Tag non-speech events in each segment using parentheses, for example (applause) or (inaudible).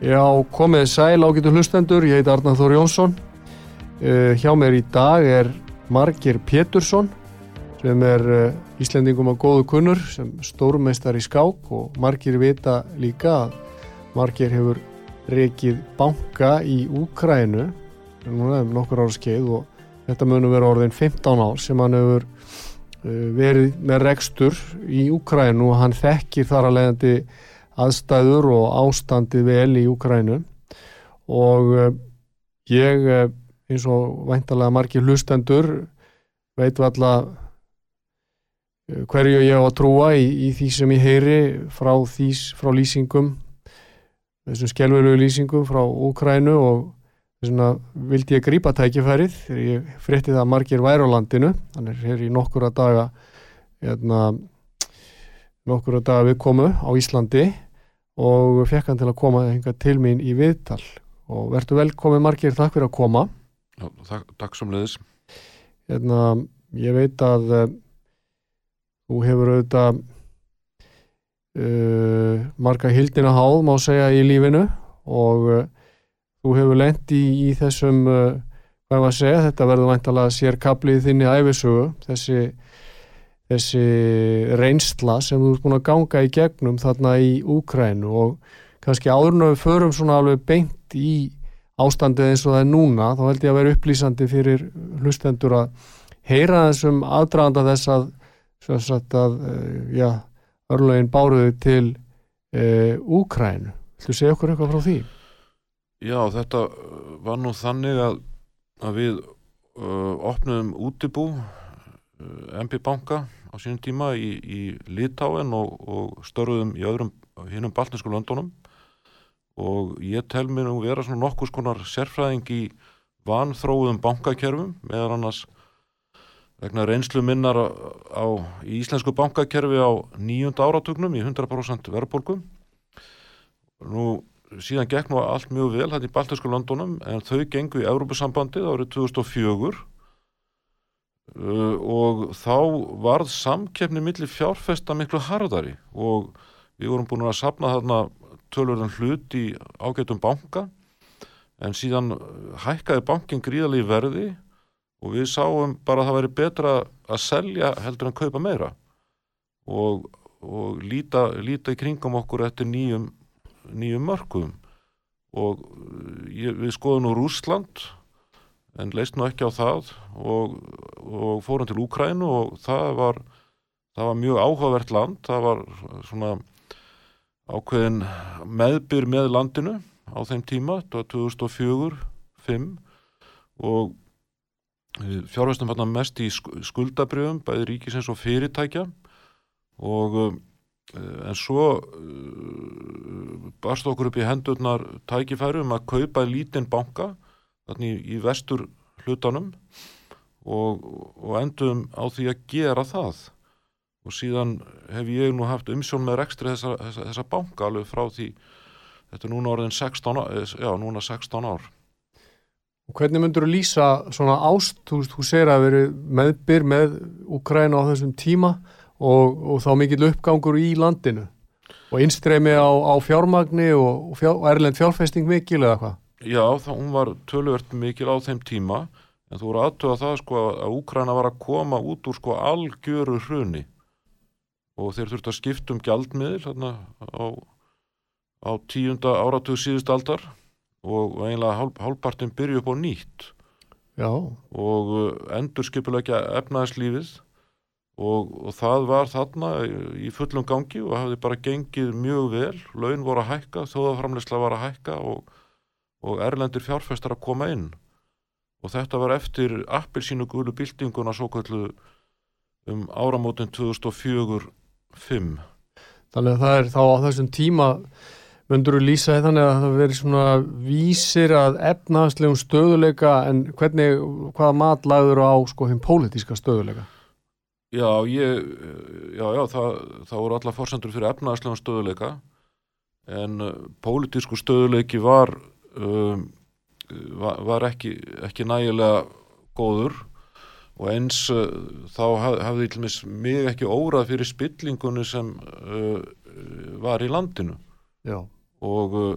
Já, komið sæl ágætu hlustendur, ég heit Arnar Þór Jónsson. Uh, hjá mér í dag er Margir Pétursson sem er uh, Íslendingum á góðu kunnur sem stórmeistar í skák og Margir vita líka að Margir hefur reikið banka í Úkrænu núna um nokkur ára skeið og þetta munum vera orðin 15 ár sem hann hefur uh, verið með rekstur í Úkrænu og hann þekkir þar að leiðandi aðstæður og ástandi vel í Úkrænu og uh, ég uh, eins og væntalega margir hlustendur veit valla uh, hverju ég á að trúa í, í því sem ég heyri frá, þís, frá lýsingum þessum skjálfurlegu lýsingum frá Úkrænu og þess vegna vildi ég grípa tækifærið þegar ég frétti það margir væri á landinu. Þannig er í nokkura daga hérna nokkura daga við komu á Íslandi og fekk hann til að koma til mín í viðtal. Og verður velkomið margir, takk fyrir að koma. Já, takk, takk som leiðis hérna, ég veit að uh, þú hefur auðvitað uh, marga hildina háð má segja í lífinu. Og uh, þú hefur lent í, í þessum hvað maður segja, þetta verður væntalega sér kaplið þinni æfisugu þessi þessi reynsla sem þú ert búin að ganga í gegnum þarna í Úkrænu og kannski áðurinn að við förum svona alveg beint í ástandið eins og það er núna þá held ég að vera upplýsandi fyrir hlustendur að heyra þessum aðdraðanda þess að, að já, örlögin báruði til e, Úkrænu. Þú segja okkur eitthvað frá því? Já, þetta var nú þannig að, að við uh, opnum útibú uh, MP Banka á sínum tíma í, í Litáen og, og störðum í öðrum hinnum baltinsku löndunum. Og ég tel mér nú vera svona nokkus konar sérfræðing í vanþróðum bankakerfum meðan annars vegna reynslu minnar á, á íslensku bankakerfi á nýjunda áratugnum í 100% verðbólgum nú síðan gekk nú allt mjög vel hætti í baltinsku löndunum en þau gengu í Európusambandið árið 2004 Uh, og þá varð samkeppni millir fjárfesta miklu harðari og við vorum búin að sapna þarna tölurðan hlut í ágætum banka en síðan hækkaði bankin gríðalegi verði og við sáum bara að það væri betra að selja heldur en kaupa meira og, og líta, líta í kringum okkur eftir nýjum, nýjum mörgum og ég, við skoðum nú Rúsland en leist nú ekki á það og, og fórum til Úkrænu og það var, það var mjög áhugavert land, það var svona ákveðin meðbyr með landinu á þeim tíma, þetta var 2004-05 og fjárvæstum fann mest í skuldabrjöfum, bæði ríkisins og fyrirtækja. Og en svo barst okkur upp í hendurnar tækifæru um að kaupa lítinn banka þannig í vestur hlutanum og, og endum á því að gera það. Og síðan hef ég nú haft umsjón með rekstri þessa, þessa, þessa banka alveg frá því þetta er núna orðin 16 ár, já núna 16 ár. Og hvernig myndur þú lýsa svona ást, þú, þú segir að veri meðbyr með Ukræna á þessum tíma og, og þá mikill uppgangur í landinu. Og innstreymi á, á fjármagni og, og fjár, erlend fjárfesting mikil eða hvað? Já, það, hún var tölvört mikil á þeim tíma en þú voru aðtöða það sko að Úkræna var að koma út úr sko algjöru hruni. Og þeir þurfti að skipta um gjaldmiðil hérna á, á tíunda áratug síðust aldar og eiginlega hálf, hálfpartin byrju upp á nýtt. Já. og uh, endur skipulegja efnaðslífið og, og það var þarna í fullum gangi og hafði bara gengið mjög vel, laun voru að hækka þóðaframleysla var að hækka og, og erlendir fjárfestar að koma inn og þetta var eftir appilsínu gulu bildinguna svo kallu um áramótin 2004-05 Þannig að það er þá á þessum tíma myndur þú lýsa því þannig að það veri svona vísir að efnaðslegum stöðuleika en hvernig, hvaða mat lagður á sko hinn pólitíska stöðuleika? Já, ég, já, já, það, það voru alla fórsendur fyrir efnaðslegum stöðuleika en pólitísku stöðuleiki var, um, var, ekki, ekki nægilega góður og eins uh, þá haf, hafði til mis mig ekki órað fyrir spillingunni sem uh, var í landinu. Já. og uh,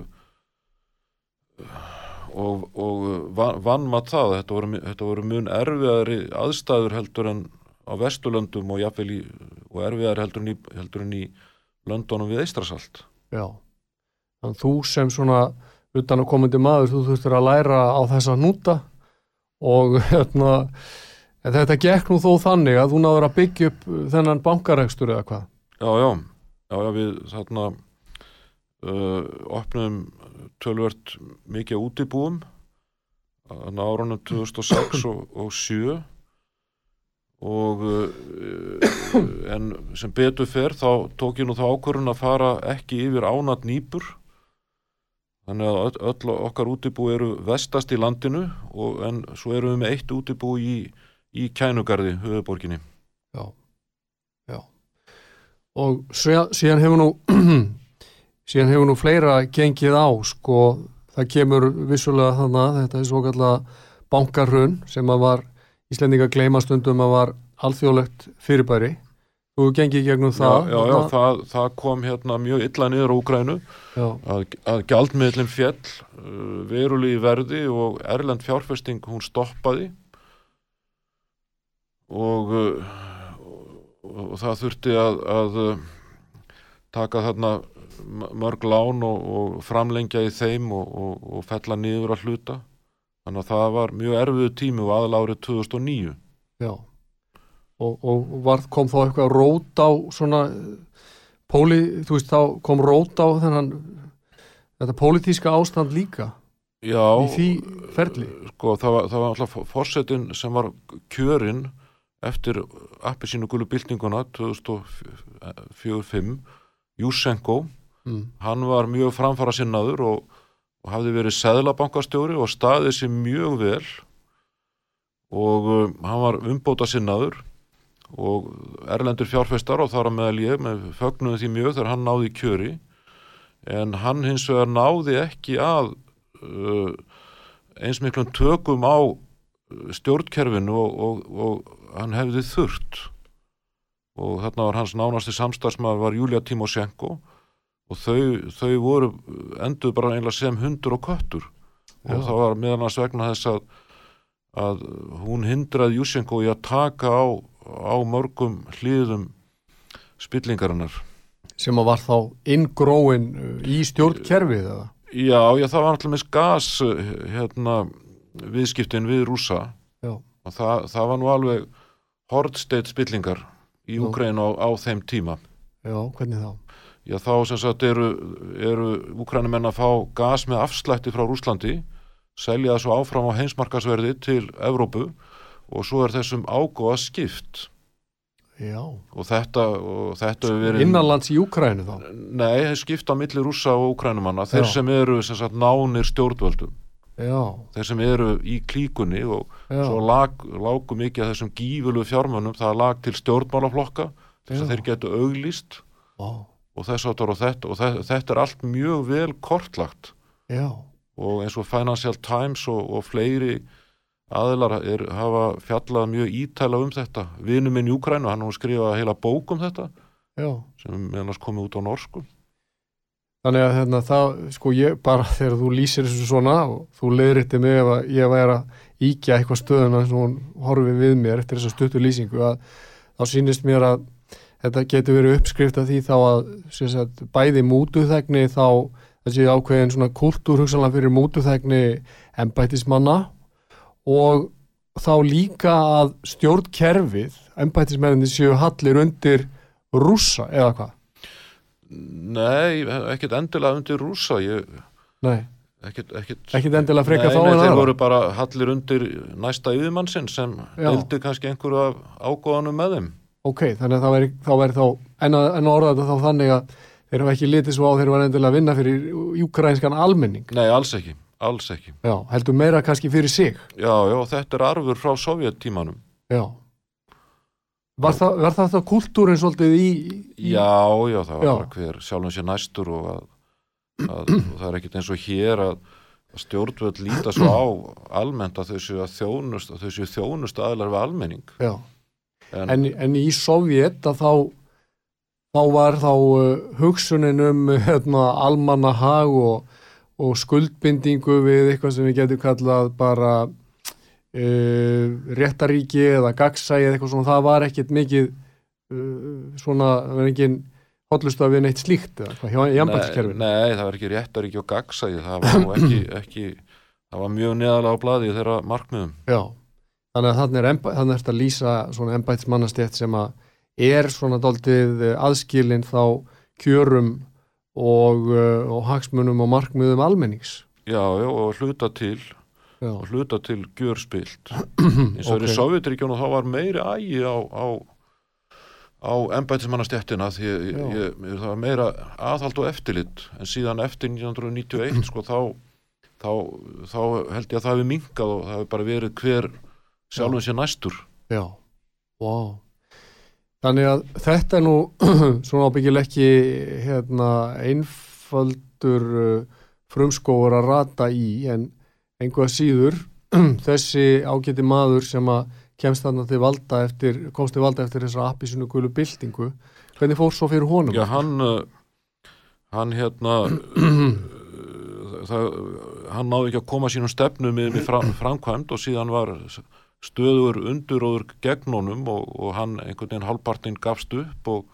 og, og van, vann maður það þetta voru, þetta voru mun erfiðari aðstæður heldur en á Vesturlöndum og jafnvel í og erfiðari heldur en í, heldur en í löndunum við Eistrasalt Já, þannig þú sem svona utan að komandi maður, þú þurftir að læra á þessa núta og hérna, þetta gekk nú þó þannig að þú náður að byggja upp þennan bankarækstur eða hvað? Já, já, já, já við þarna uh, opnum tölvert mikið útibúum þannig árunum 2006 og, og 7 og uh, en sem betur fer þá tók ég nú þá ákvörðun að fara ekki yfir ánat nýpur þannig að öll, okkar útibú eru vestast í landinu og, en svo erum við með eitt útibú í, í kænugarði, höfuborginni Já, já. Og síðan, hefur nú (clears throat) síðan hefur nú fleira gengið á sko, það kemur vissulega þannig að þetta er svo kallega bankarhun sem að var Íslendinga gleyma stundum að var alþjóðlegt fyrirbæri þú gengið gegnum það Já, já, já það, það kom hérna mjög illa niður á Úgrænu að, að gjaldmiðlinn fjell uh, verulegi verði og Erlend fjárfesting hún stoppaði. Og, uh, og, og það þurfti að, að uh, taka þarna mörg lán og, og framlengja í þeim og, og fella niður að hluta. Þannig að það var mjög erfiðu tími og aðlárið 2009 Já og, og var, kom þá eitthvað rót á svona póli, þú veist þá kom rót á þennan þetta pólitíska ástand líka Já, í því ferli. Sko það var, það var alltaf fórsetin sem var kjörinn eftir appi sínu gulu byltinguna 2004-05 Jusenko mm. hann var mjög framfara sinnaður og, og hafði verið seðlabankastjóri og staðið sér mjög vel. Og um, hann var umbóta sinnaður og erlendur fjárfestar og þar að meðal ég með fögnuði því mjög þegar hann náði kjöri. En hann hins vegar náði ekki að uh, eins miklum tökum á stjórnkerfinu og, og, og hann hefði þurrt og þarna var hans nánasti samstagsmaður var Júlia Timoshenko og þau, þau voru endur bara einlega sem hundur og köttur. Og Já. það var meðan að svegna þess að, að hún hindraði Júshenko í að taka á, á mörgum hlýðum spillingarinnar sem að var þá inngróin í stjórnkerfið eða? Já, já, það var alltaf með gas hérna, viðskiptin við rúsa já. og það, það var nú alveg hordsteitt spillingar í Ukræn á, á þeim tíma Já, hvernig þá? Já, þá sem sagt eru, eru Ukrænumenn að fá gas með afslætti frá Rúslandi selja svo áfram á heimsmarkasverði til Evrópu og svo er þessum ágóða skipt. Já. og þetta, og þetta verið, innanlands í Úkrænu þá? Nei, skipt á milli rúsa og úkrænumanna þeir Já. sem eru sagt, nánir stjórnvöldum. Já. þeir sem eru í klíkunni og svo lag, lágu mikið af þessum gífulu fjármönnum það lag til stjórnmálaflokka þess að þeir getu auglýst. Og þess áttur og þetta og þetta, þetta er allt mjög vel kortlagt. Og eins og Financial Times og, og fleiri aðilar er, hafa fjallað mjög ítæla um þetta vinnu minn í Ukrænu, hann har skrifað heila bók um þetta Já. sem meðan komið út á norsku Þannig að hérna, það, sko ég bara þegar þú lýsir þessu svona og þú leiðriti mig ef að ég væri að íkja eitthvað stöðuna sem hún horfið við mér eftir þessa stuttu lýsingu að þá sínist mér að þetta getur verið uppskrift af því þá að sagt, bæði mútuþegni þá þessi ákveðin svona kultúr hugsanlega fyrir mútuþegni embætismanna og þá líka að stjórnkerfið embættismenninni séu hallir undir rússa eða hvað? Nei, ekkert endilega undir rúsa ég, Nei, ekkert, ekkert, ekkit endilega freka nei, þá nei, en þeir aðra. voru bara hallir undir næsta yfirmannsinn sem Já. deildi kannski einhverju af ágóðanum með þeim. Ok, þannig að það væri þá, væri þá en, að, en að orða þetta þá þannig að þeir hafa ekki litið svo á þeir var endilega að vinna fyrir júkraínskan almenning. Nei, alls ekki, alls ekki. Já, heldur meira kannski fyrir sig. Já, já, þetta er arfur frá sovjettímanum Já. Var það, var það þá kultúrin svolítið í, í Já, já, það var Já. bara hver sjálfum sér næstur og að, að og það er ekkert eins og hér að, að stjórnvöld líta svo á almennt að þau séu að þjónust séu þjónust aðlar við almenning. Já, en, en, en í Sovjet að þá þá var þá uh, hugsunin um hérna, almannahag og, og skuldbindingu við eitthvað sem við getum kallað bara uh, réttaríki eða gagsæi eða eitthvað svona, það var ekkit mikið uh, svona, það var engin hotlustu að við neitt slíkt eða hvað, hjá nei, jambætiskerfinu nei, það var ekki réttaríki og gagsæði það var ekki, (clears throat) ekki það var mjög neðalega á blaði þeirra markmiðum. Já, þannig að þannig er, þannig er þetta að lýsa svona embætismannastjætt sem að er svona daldið aðskilin þá kjörum og, uh, og hagsmunum og markmiðum almennings. Já, já, og hluta til Já, og hluta til gjörspilt (clears throat) eins og okay. Ok. í Sovjetríkjónu þá var meiri ægi á, á, á embætismannastjættina því ég, ég, það var meira aðhald og eftirlit en síðan eftir 1991 (clears throat) sko þá, þá, þá held ég að það hefði minkað og það hefði bara verið hver sjálfum sér næstur já, wow. Þannig að þetta er nú (clears throat) svona ábyggileg ekki hérna, einfaldur uh, frumskóur að rata í en einhvað síður (clears throat) þessi ágæti maður sem að kemst þarna til valda eftir, komst til valda eftir þessar appisinu gulu byltingu hvernig fór svo fyrir honum? Já, hann uh, hann hérna uh, (clears throat) það, hann náði ekki að koma sínum stefnu með, með fram, framkvæmd og síðan var stöður unduróður gegn honum og, og hann einhvern veginn halvpartinn gafst upp og,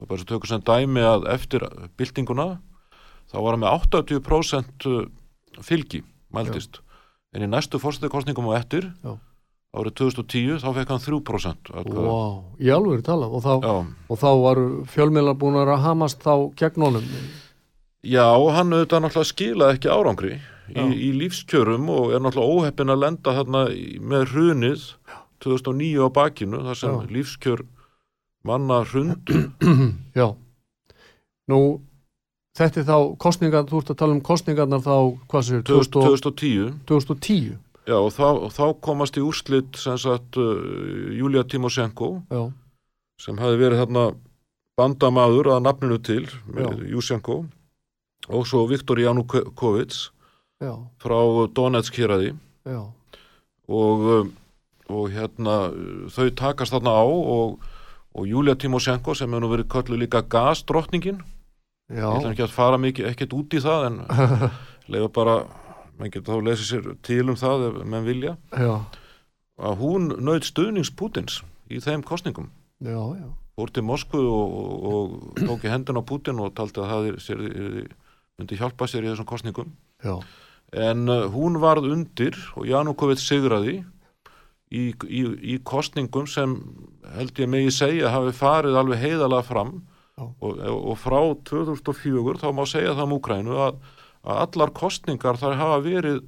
og bara svo tökur sem dæmi að eftir byltinguna þá var hann með 80% fylgi mæltist en í næstu fórstæðikostningum og eftir Já. árið 2010 þá fekk hann 3% atkvæða. Wow, í alveg talað. Og þá, Já, og þá var fjölmiðlar búin að hamast þá gegn honum? Já, hann auðvitað náttúrulega skilaði ekki árangri í, í lífskjörum og er náttúrulega óheppin að lenda þarna með hrunið 2009 á bakinu þar sem Já. lífskjör manna hrundu. (clears throat) Já. Nú, þetta er þá kostningar, þú ert að tala um kostningarnar þá, hvað séu, 2010 2010 Já, og þá, og þá komast í úrslit sem sagt uh, Júlia Timoshenko Já, sem hafi verið þarna bandamaður að nafninu til. Júshenko og svo Viktor Janukovic já, frá Donetsk héraði já. Og, um, og hérna uh, þau takast þarna á og, og Júlia Timoshenko sem hefur verið köllu líka gasdrottningin. Ég ætla Já, ekki að fara mikið ekkert út í það en (laughs) leiða bara menn getur þá lesið sér til um það ef menn vilja. Já, að hún naut stuðnings Pútins í þeim kostningum já, já. Fór til Moskvu og, og, og tók í hendun á Pútin og taldi að það er, sér, myndi hjálpa sér í þessum kostningum Já, en uh, hún varð undir og Janukovic sigraði í, í, í kostningum sem held ég megi segja hafi farið alveg heiðalega fram. Og, og frá 2004 þá má segja það um Úkrænu að, að allar kostningar þar hafa verið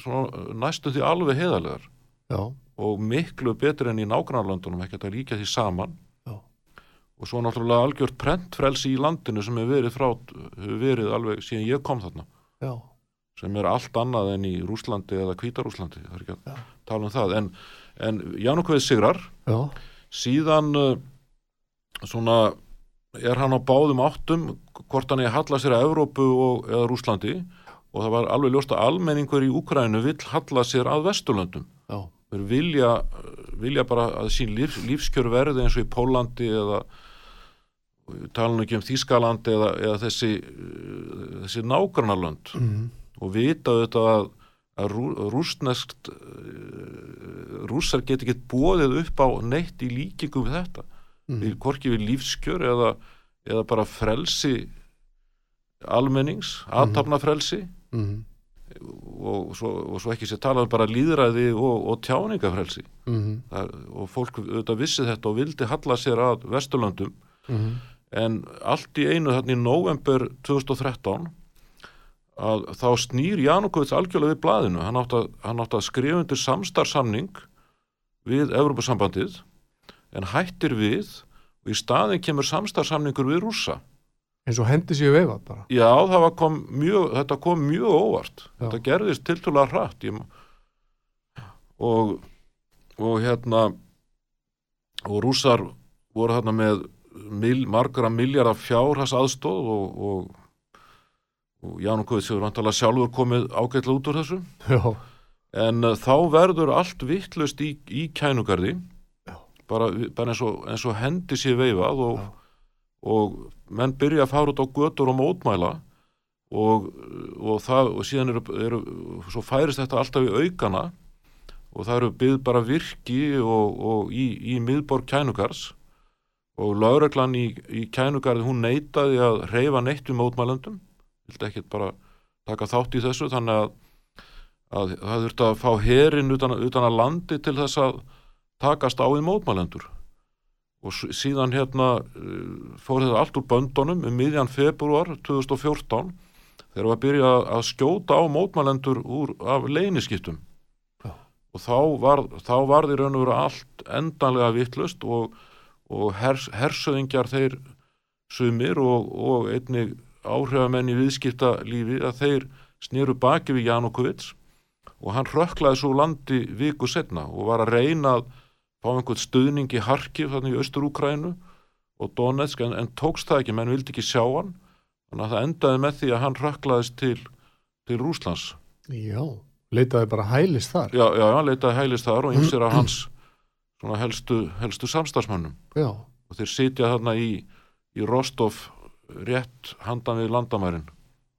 svona, næstu því alveg heiðalegar já, og miklu betur enn í nágrannarlöndunum ekki að líka því saman. Já. og svo náttúrulega algjört prentfrelsi í landinu sem hefur verið frá hefur verið alveg síðan ég kom þarna. Já, sem er allt annað en í Rúslandi eða Hvítarúslandi, það er ekki að Já. tala um það. En, en Janukveð sigrar. Já, síðan uh, svona er hann á báðum áttum hvort hann er að halla sér að Evrópu og, eða Rúslandi og það var alveg ljóst að almenningur í Úkrænu vill halla sér að Vesturlöndum. Þeir vilja, vilja bara að sín lífs, lífskjör verði eins og í Pólandi eða tala nú ekki um Þískalandi eða, eða þessi, uh, þessi nágrannarlönd mm, og vita þetta að, að rú, rústneskt rússar get ekki bóðið upp á neitt í líkingu við þetta. Mm, við hvorki við lífskjör eða, eða bara frelsi almennings, aðtapna frelsi mm, og, svo, og svo ekki sér talað um bara líðræði og, og tjáningafrelsi mm Það, og fólk auðvitað vissi þetta og vildi halla sér að Vesturlöndum. -hmm. en allt í einu þarna í november 2013 að þá snýr Janukowits algjörlega við blaðinu hann átti að, að skrifa undir samstarfsamning við Evropasambandið en hættir við og í staðin kemur samstarfsamningur við rússa eins og hendi sér veifað bara Já, kom mjög, þetta kom mjög óvart. Já. Þetta gerðist tiltúlega hratt. Ég, og, og hérna, og rússar voru hérna með mil, margra miljardar fjárhas aðstóð og, og, og Janukowitz hefur vantalega sjálfur komið ágætlega út úr þessu. já, En uh, þá verður allt vittlust í, í kænugarði, bara, bara eins, og, eins og hendi sér veifað og, og menn byrja að fara út á götur og mótmæla. Og, og, það, og síðan eru, eru, svo færist þetta alltaf í aukana. Og það eru byggð bara virki og, og í, í miðborg kænugars. Og lögreglan í, í kænugarði hún neitaði að reyfa neitt um mótmælendum, vildi ekkert bara taka þátt í þessu þannig að að það þurfti að fá herin utan, utan að landi til þess að takast á við mótmælendur og síðan hérna uh, fór þetta allt úr böndunum um miðjan februar 2014 þegar var að byrja að- skjóta á mótmælendur úr, af leyniskiptum Já. og þá var, þá var því raun og veru allt endanlega vittlust og, og hers, hersöðingjar þeir sumir og, og einnig áhrifamenn í viðskiptalífi að þeir snýru baki við Janukowits og hann rökklaði svo landi viku setna og var að reyna að fá einhvern stuðning í Harkiv þannig í Östur-Úkrænu og Donetsk en, en tókst það ekki, menn vildi ekki sjá hann. Þannig að það endaði með því að hann rökklaðist til, til Rúslands já leitaði bara hælis þar. Já, já, hann leitaði hælis þar og ymsir af hans svona helstu, helstu samstagsmönnum já, og þeir sitja þarna í, í Rostov rétt handan við landamærin.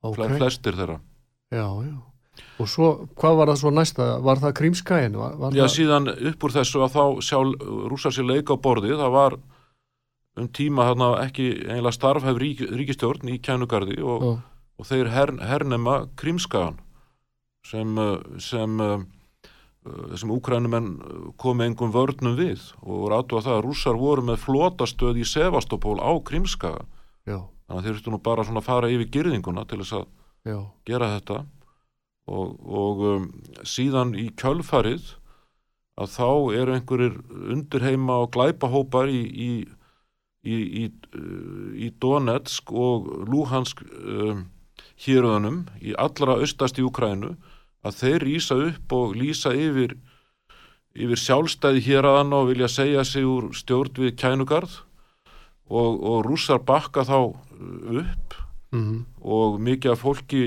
Ok, okay. flestir þeirra. Já, já. Og svo, hvað var það svo næsta? Var það Krímskæin? Var, var Já, það... síðan upp úr þessu að þá sjá rússar sér leika á borði, það var um tíma þarna ekki eiginlega starfhæf rík, ríkistjórn í kænugarði og, og þeir her, hernema Krímskagan sem, uh, sem uh, uh, sem úkrænumenn komi engum vörnum við og rátu að það að rússar voru með flotastöð í Sevastopol á Krímskaga. Já, þannig að þeir þurftu nú bara svona að fara yfir girðinguna til þess að já, gera þetta. Og, og um, síðan í kjölfarið að þá eru einhverjir undirheima og glæpahópar í, í, í, í, í Donetsk og Luhansk um, héröðunum í allra austast í Ukrænu að þeir rýsa upp og lýsa yfir yfir sjálfstæði héraðan og vilja segja sig úr stjórn við kænugarð og, og rússar bakka þá upp mm og mikið af fólki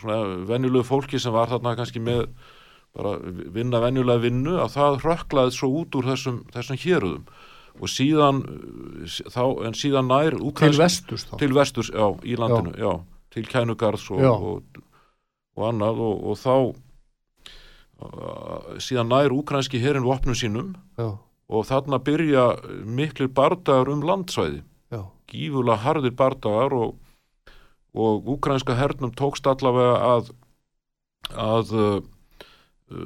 svona venjulegu fólki sem var þarna kannski með bara vinna venjulega vinnu að það rökklaði svo út úr þessum, þessum héruðum. Og síðan uh, þá, en síðan nær til úkrainsk- vesturs þá? Til vesturs, já, í landinu já, til kænugarðs og, Já. og, og annað. Og, og þá uh, síðan nær úkrænski herin vopnum sínum. Já, og þarna byrja miklir bardagar um landsvæði. Já, gífulega harðir bardagar og, og úkrænska hernum tókst allavega að að uh,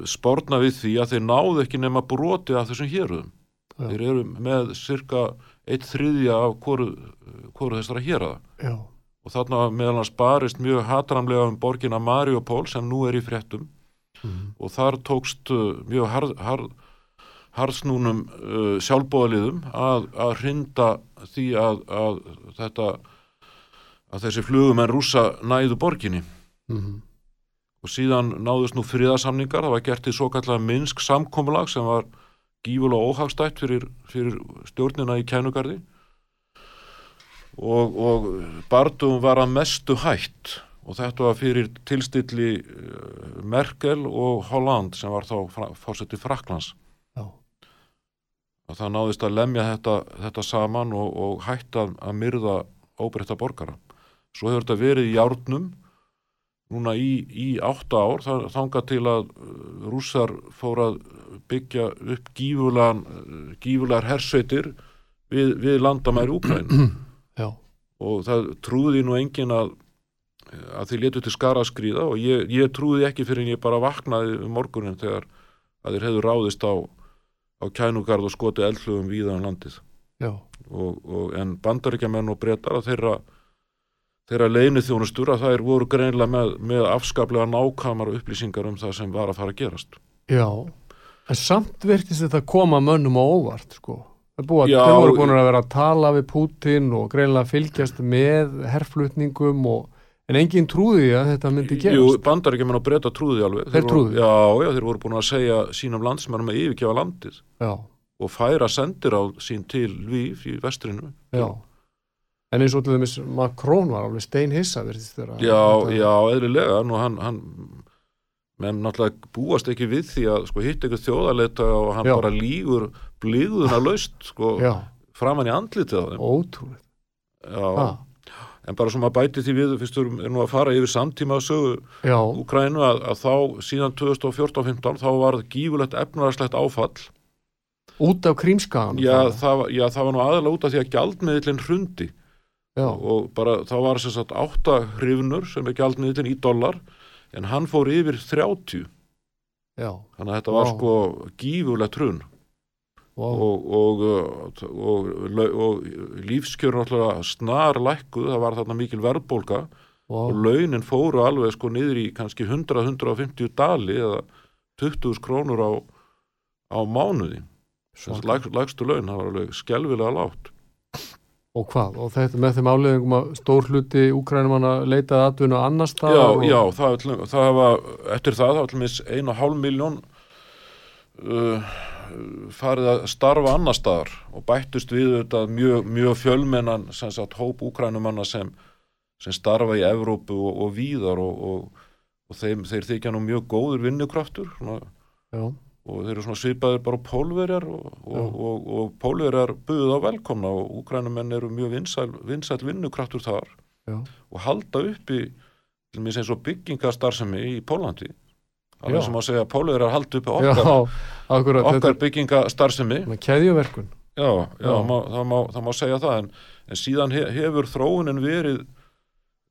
spórna við því að þeir náðu ekki nema broti af þessum héruðum. Já. þeir eru með cirka eitt þriðja af hvoru þessara héraða. Já, og þarna meðal hans barist mjög hatramlega um borgina Mariupol sem nú er í fréttum. Mm og þar tókst uh, mjög harð, harð, harðsnúnum uh, sjálfbóðaliðum að, að hrinda því að, að þetta að þessi flugumenn rúsa næðu borginni. Mm og síðan náðust nú friðarsamningar. Það var gert í svo kallega Minsk samkomulag sem var gífulega óhagstætt fyrir, fyrir stjórnina í kænugarði. Og, og Bardum var að mestu hætt. Og þetta var fyrir tilstilli eh, Merkel og Holland sem var þá fórsetið Fraklands og það náðist að lemja þetta, þetta saman og, og hætta að myrða óbreytta borgara. Svo hefur þetta verið í járnum núna í, í átta ár þanga til að uh, rússar fór að byggja upp gífulegan, uh, gífulegar hersveitir við, við landamæri Úkræn (clears throat) og það trúði nú engin að að þeir letu til skara að skrýða og ég, ég trúði ekki fyrir en ég bara vaknaði um morgunin þegar að þeir hefðu ráðist á, á kænugarð og skoti eldlugum víðan landið. Já, og, og, en bandaríkjamenn og breytar að þeirra þeirra leinu þjónustur að þær voru greinlega með, með afskaplega nákvæmar upplýsingar um það sem var að fara að gerast. Já. En samt virtist þetta koma mönnum á óvart sko. Það búið að þeir voru búin að vera að tala við Putin og greinlega fylgjast með herflutningum og en enginn trúði að þetta myndi Jú, gerast. Bandaríkjamenn og breyta trúði alveg. Þeir voru- trúðu? Já, já, þeir voru búin að segja sínum landsmennum að yfirgefa landið. Já, og færa sendir á sín til Lvíf í vestrinu. Já. En eins og til dæmis Macron var alveg steinhissa virtist þeirra Já, já, eðlilega. Nú hann, hann menn náttúrulega búast ekki við því að sko, hitt eitthvað þjóðarleita og hann Já. bara lígur blíðuna laust sko, já, framan í andlitið á þeim. Ótrúlega já, en bara sem að bæti því við fyrst við erum nú að fara yfir samtíma sögu Úkrænu að, að þá síðan 2014-15 þá var það gífulegt efnarslegt áfall. Út af krímskagan já já, það var nú aðalega út af því að gjaldmiðlinn hrundi. Já, og bara þá var sem sagt 8 hrifnur sem er gjaldmiðlinn í dollar en hann fór yfir 30 já, þannig að þetta var sko gífulegt hrun wow. og, og, og, og, og lífskjörn alltaf snar lækkuð, það var þarna mikil verðbólga og wow. launin fóru alveg sko niður í kannski 100-150 dali eða 20 krónur á, á mánuði Svaka. Læg, lægstu laun, það var alveg skelvilega lágt og hvað, og þetta með þeim áleðingum að stór hluti úkrænumanna leitaði atvinnu annars já, staðar og, já, það, það var eftir það, það var einu og hálf miljón uh, farið að starfa annar staðar og bættust við þetta mjög, mjög fjölmennan sem sagt hóp úkrænumanna sem, sem starfa í Evrópu og, og víðar og, og, og þeim, þeir þykja nú mjög góður vinnukraftur og þeir eru svona svipaðir bara pólverjar og, og, og, og pólverjar buðuð á velkomna og úkrænumenn eru mjög vinsæl, vinsæl vinnukraftur þar já, og halda uppi til mér sem svo byggingastarfsemi í Pólandi. Alveg sem að segja að pólverjar halda uppi já, okkar, akkurat. okkar byggingastarfsemi. er keðjuverkun. Já, já, Já. Má, það, má, það má segja það en, en síðan he, hefur þróunin verið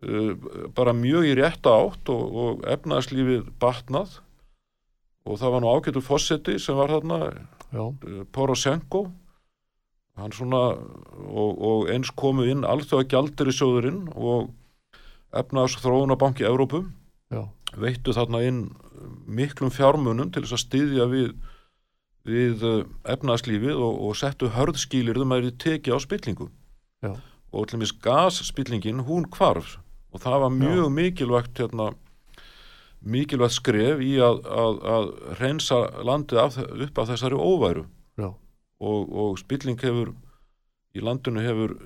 uh, bara mjög í rétta átt og, og efnaðslífið batnað. Og það var nú ágættur fósetti sem var þarna uh, Poroshenko. Hann svona og, og eins komu inn alþjóða gjaldir í sjóðurinn og efnaðs þróunabanki Evrópu. Já, veittu þarna inn miklum fjármunum til þess að styðja við við uh, efnaðslífið og, og settu hörðskýlirðum að þeir teki á spillingu. Já. og til mis gasspillingin hún hvarf. Og það var mjög mikilvægt hérna, mikilvægt skref í að, að, að reynsa landið af, upp af þessari óværu. Já, og, og spilling hefur í landinu hefur,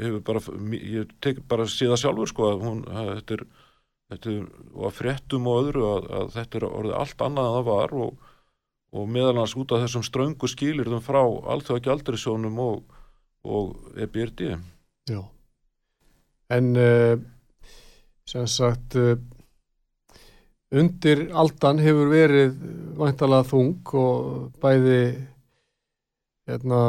hefur bara, ég tek bara síða sjálfur sko að hún, þetta er, þetta er og að fréttum og öðru að, að þetta er orðið allt annað en það var og, og meðal hans út af þessum ströngu skilirðum frá alþjóða gjaldurisjónum og, og EBRD já. En uh, sem sagt uh, undir aldan hefur verið væntalega þung og bæði hérna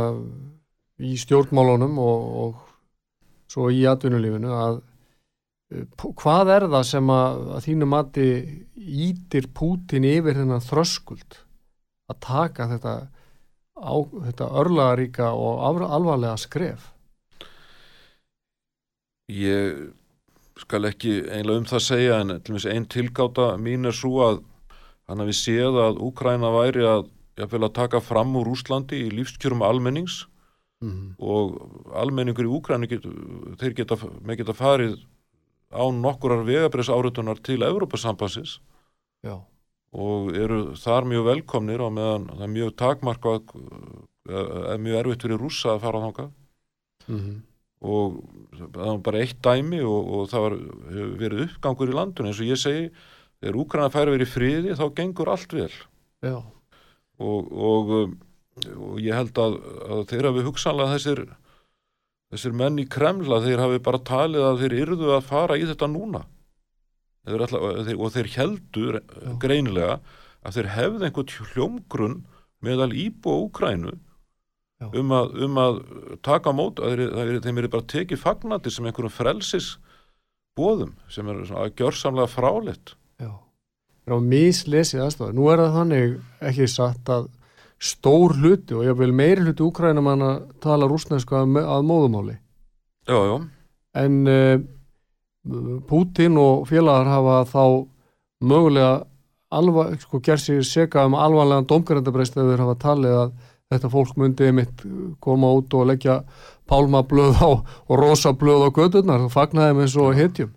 í stjórnmálunum og, og svo í atvinnulífinu að hvað er það sem að, að þínu mati ítir Pútin yfir þennan þröskuld að taka þetta, á, þetta örlagaríka og alvarlega skref Ég skal ekki einlega um það segja en til dæmis ein tilgáta mín er svo að hann hafi séð að Úkræna væri að, að taka fram úr Úslandi í lífskjörum almennings mm. og almenningur í Úkrænu get, þeir geta, geta farið án nokkurar vegabriðs áriðunar til Evrópasambansins já, og eru þar mjög velkomnir og meðan það er mjög takmarkað er mjög erfitt fyrir rússa að fara þangað. Mm. og það var bara eitt dæmi og, og það var, hefur verið uppgangur í landinu. Eins og ég segi, þegar Úkræna færi verið friði þá gengur allt vel. Já, og, og, um, og ég held að, að þeir hafi hugsanlega þessir þessir menn í Kremla þeir hafi bara talið að þeir yrðu að fara í þetta núna þeir ætla, þeir, og þeir heldur greinilega að þeir hefði einhvern hljómgrunn meðal íbúa Úkrænu Já. um að, um að taka mót að þeir, þeim er bara tekið fagnandi sem einhverjum frelsis bóðum sem er svona gjörsamlega fráleitt Já, það er á mislesið aðstofað. Nú er það þannig ekki satt að stór hluti og ég vil meiri hluti úkrænum hann að tala rúsnesku að, að móðumáli. Já, já, En uh, Pútin og félagar hafa þá mögulega alva, sko, gerð sér seka um alvanlegan domgrændabreist ef þeir hafa talið að þetta fólk myndi mitt koma út og leggja pálmablöð á og rosablöð á gödurnar og fagnaði með eins og hetjum.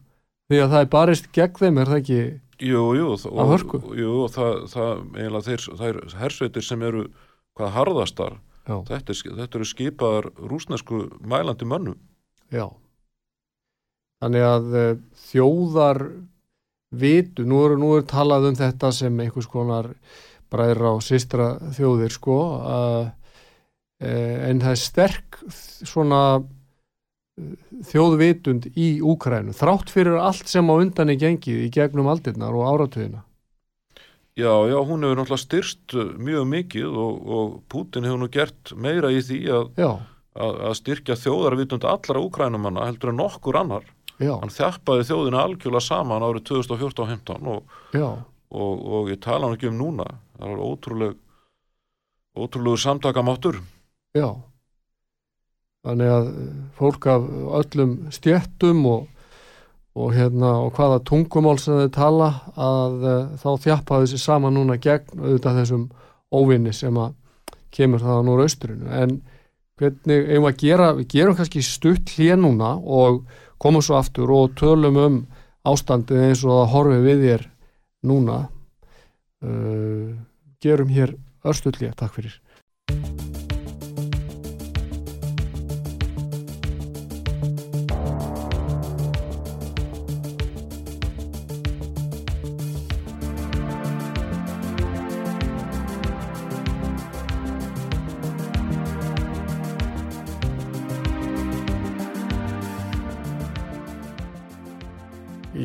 Því að það er barist gegn þeim, er það ekki jú, jú og, jú, það, það eiginlega þeir, þær hersveitir sem eru hvað harðastar, þetta, þetta eru skipaðar rúsnesku mælandi mönnum. Já. Þannig að uh, þjóðar vitu, nú er, nú er talað um þetta sem einhvers konar bræðra og systra þjóðir sko uh, en það er sterk svona þjóðvitund í Úkrænu þrátt fyrir allt sem á undan er gengið í gegnum aldirnar og áratugina Já, já, hún hefur náttúrulega styrst uh, mjög mikið og, og Putin hefur nú gert meira í því að, að, að styrkja þjóðarvitund allra úkrænumanna heldur en nokkur annar. já, Hann þjappaði þjóðina algjörlega saman árið 2014-15 og, og, og ég tala hann ekki um núna. Það var ótrúleg, ótrúlegu samtakamáttur. já Þannig að eh, fólk af öllum stjettum og, og hérna og hvaða tungumál sem þau tala að uh, þá þjappaði þessi saman núna gegn auðvitað þessum óvinni sem að kemur það úr austrinu. En hvernig eigum við að gera við gerum kannski stutt hlið núna og komum svo aftur og tölum um ástandið eins og það horfi við þér núna. Uh, gerum hér örstull hlið, takk fyrir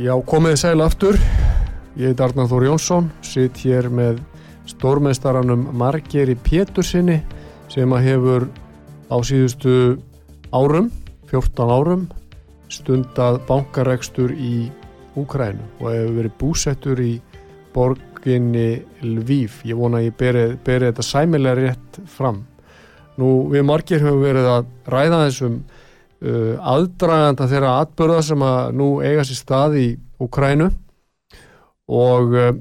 Já, komið þið sæl aftur. Ég heit Arnar Þór Jónsson, sitt hér með stórmeistaranum Margeri Pétursinni sem að hefur á síðustu árum, 14 árum, stundað bankarekstur í Úkrænu og hefur verið búsettur í borginni Lvíf. Ég vona að ég beri, beri þetta sæmilega rétt fram. Nú, við Margir höfum verið að ræða þessum uh, aðdraganda þeirra atbörða sem að nú eiga sér stað í Ukrænu og uh,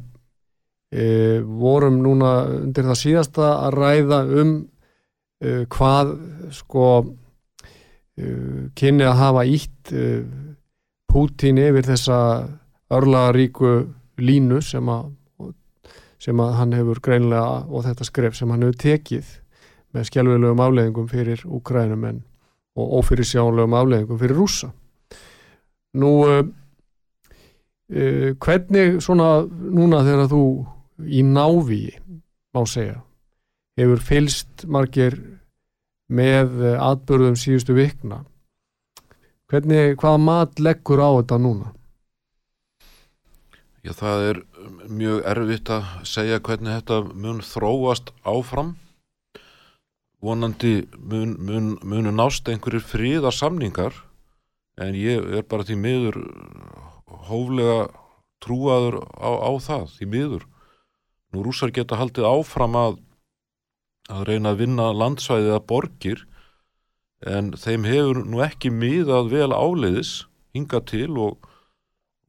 uh, vorum núna undir það síðasta að ræða um uh, hvað sko uh, kynni að hafa ítt uh, Pútín yfir þessa örlaðaríku línu sem að sem að hann hefur greinlega og þetta skref sem hann hefur tekið með skjálfilegum afleðingum fyrir Úkrænum en og ófyrir sjánulegum afleðingum fyrir rússa. Nú, uh, uh, hvernig svona núna þegar þú í návíi, má segja, hefur fylst margir með atbörðum síðustu vikna, hvernig, hvaða mat leggur á þetta núna? Já, það er mjög erfitt að segja hvernig þetta mun þróast áfram. Vonandi mun, mun, munu nást einhverjir fríðar samningar en ég er bara því miður hóflega trúaður á, á það, því miður. Nú rússar geta haldið áfram að, að reyna að vinna landsvæðið að borgir en þeim hefur nú ekki miðað vel áleiðis hinga til og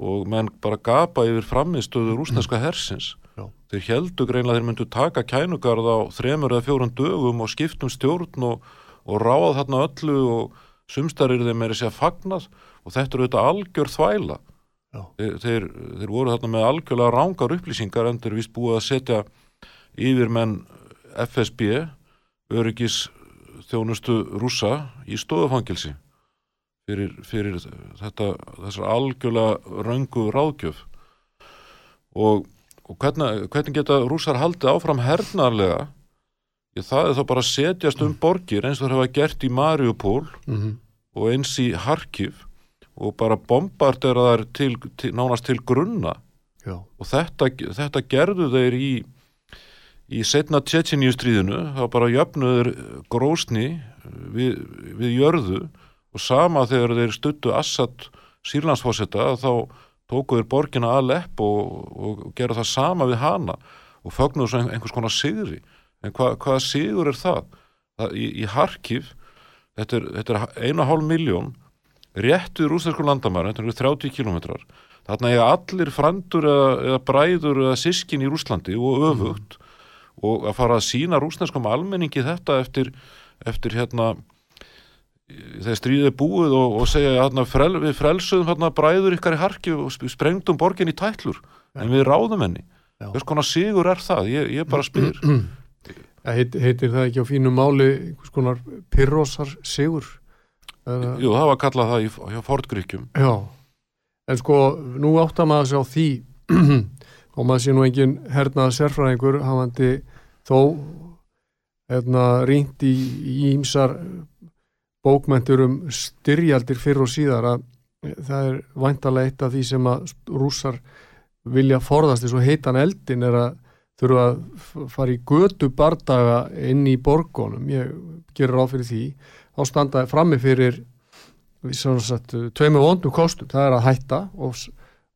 og menn bara gapa yfir framistöðu rúsneska hersins. Þeir heldu greinlega þeir myndu taka kænugarð á þremur eða fjórun dögum og skiptum stjórn og, og ráða þarna öllu og sumstarir þeim er að fagnað. Og þetta eru þetta algjör þvæla. Þeir, þeir, þeir voru þarna með algjörlega rángar upplýsingar en þeir vist búið að setja yfir menn FSB, öryggis þjónustu rússa í stofufangilsi fyrir, fyrir þetta, þessar algjörlega röngu ráðgjöf. Og, og hvernig, hvernig geta rússar haldið áfram hernarlega ég, það er þá bara að setjast um borgir eins og það hafa gert í Mariupol Mm -hmm. og eins í Harkiv og bara bombardera þær til, til, nánast til grunna. Já, og þetta, þetta gerðu þeir í í setna Tjetjeníu stríðinu þá bara jöfnuður grósni við, við jörðu. Og sama þegar þeir stuttu Assad Sýrlandsfósetta þá tókuður borgina að lepp og, og gera það sama við hana og fögnuðu svo einhvers konar sigri en hva, hvaða sigur er það? það í, í Harkiv þetta er, þetta er eina hálf miljón rétt við rúsnesku landamæri þetta eru 30 kilometrar þarna er allir frandur eða, eða bræður eða sískin í Rúslandi og öfugt mm. og að fara að sína rúsneskum almenningi þetta eftir, eftir hérna þegar stríðið búið og, og segja hérna, frel, við frelsuðum hérna, bræður ykkar í harki og sprengdum borgin í tætlur ja. en við ráðum henni hvers konar sigur er það? Ég, ég bara spyr (clears throat) Heit, Heitir það ekki á fínu máli hvers konar pyrrosar sigur? Jú, það var að kalla það í, hjá Fordgríkjum Já, en sko nú áttar maður sig á því (clears throat) og maður sé nú engin hernaða sérfræðingur hafandi þó hérna rínt í ímsar bókmentur um styrjaldir fyrir og síðar að það er vantalega eitt af því sem að rússar vilja forðast eins og heitan eldin er að þurfa að fara í götu bardaga inn í borgonum ég gerur á fyrir því. Þá standaði frammi fyrir tveimu vondum kostum. Það er að hætta og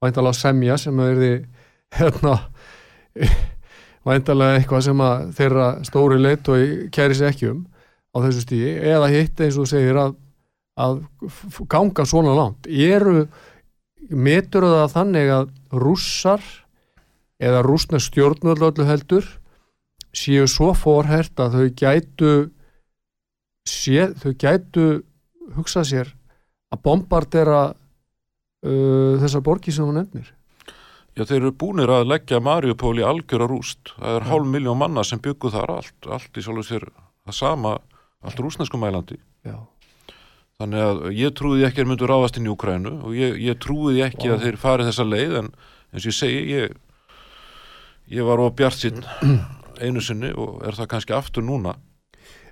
vantalega semja sem að verði hérna (laughs) vantalega eitthvað sem að þeirra stóri leitt og kæri sér ekki um á þessu stíði eða hitt eins og segir að, að ganga svona langt. Eru metur það þannig að rússar eða rúsna stjórnvöldu heldur séu svo forhært að þau gætu sé, þau gætu hugsað sér að bombardera uh, þessar borgi sem hún nefnir? Já, þeir eru búinir að leggja Mariupól í algjöra rúst. Það er hálf miljón manna sem byggu þar allt, allt í svolítið sér það sama allt rúsnesku mælandi Já. þannig að ég trúði ekki að myndu ráðast inn í Ukrænu og ég, ég trúði ekki wow. að þeir farið þessa leið en eins og ég segi ég, ég var á bjart sinn einu sinni og er það kannski aftur núna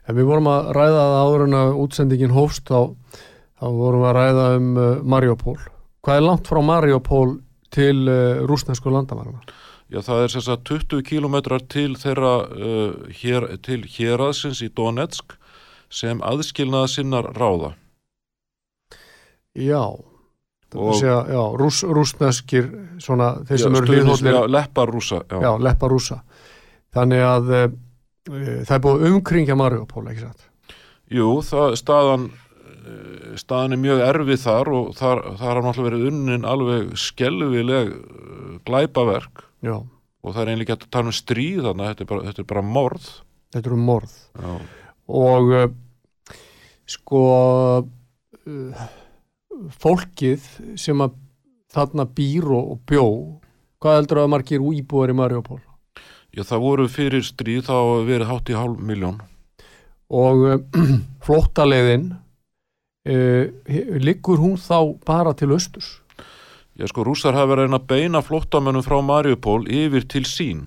En við vorum að ræða það áður en að útsendingin hófst þá, þá vorum við að ræða um uh, Mariupól hvað er langt frá Mariupól til uh, rúsnesku landamarana? Já, það er að 20 kílometrar til þeirra uh, hér, til héraðsins í Donetsk sem aðskilnaða sinnar ráða. Já, segja, já rús, rúsneskir, svona, þeir sem já, eru hlýðhóllir. Já, lepparúsa. Já, já lepparúsa. Þannig að e, það er búið umkringja Mariupól, ekki satt? Jú, það, staðan, eh, staðan er mjög erfið þar og þar, þar har náttúrulega verið unnin alveg skelvileg glæpaverk já. og það er einlega ekki að tala um stríð þannig að þetta er bara, þetta er bara morð. Þetta er um morð. Já. Og sko uh, fólkið sem að þarna býr og bjó hvað heldur að margir íbúar í Mariupól? Já það voru fyrir stríð þá verið hátt í hálf miljón og uh, (clears throat) flóttaleiðin uh, liggur hún þá bara til östurs? Já sko rúsar hafa verið að beina flóttamönnum frá Mariupól yfir til sín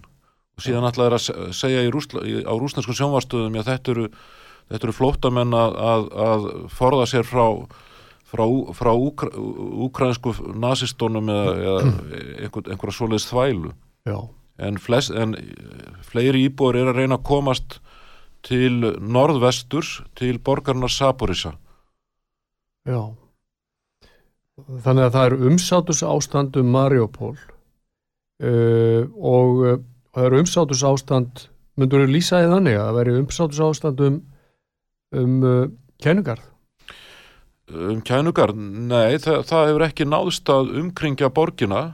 og síðan ætlaði að segja Rúsla, á rúsneskum sjónvarstöðum að þetta eru þetta eru flótamenn að, að, að forða sér frá frá, frá úkra, úkrænsku nazistónum eða, eða einhver, einhverja svoleiðs þvælu. En, flest, en fleiri íbúar er að reyna að komast til norðvesturs til borgarnar Saporisa Já. Þannig að það er umsátus ástand um Mariupól uh, og uh, það er umsátus ástand myndur þú lýsa í þannig að það veri umsátus ástand um um uh, kænugarð? Um kænugarð? Nei, það, það hefur ekki náðust að umkringja borgina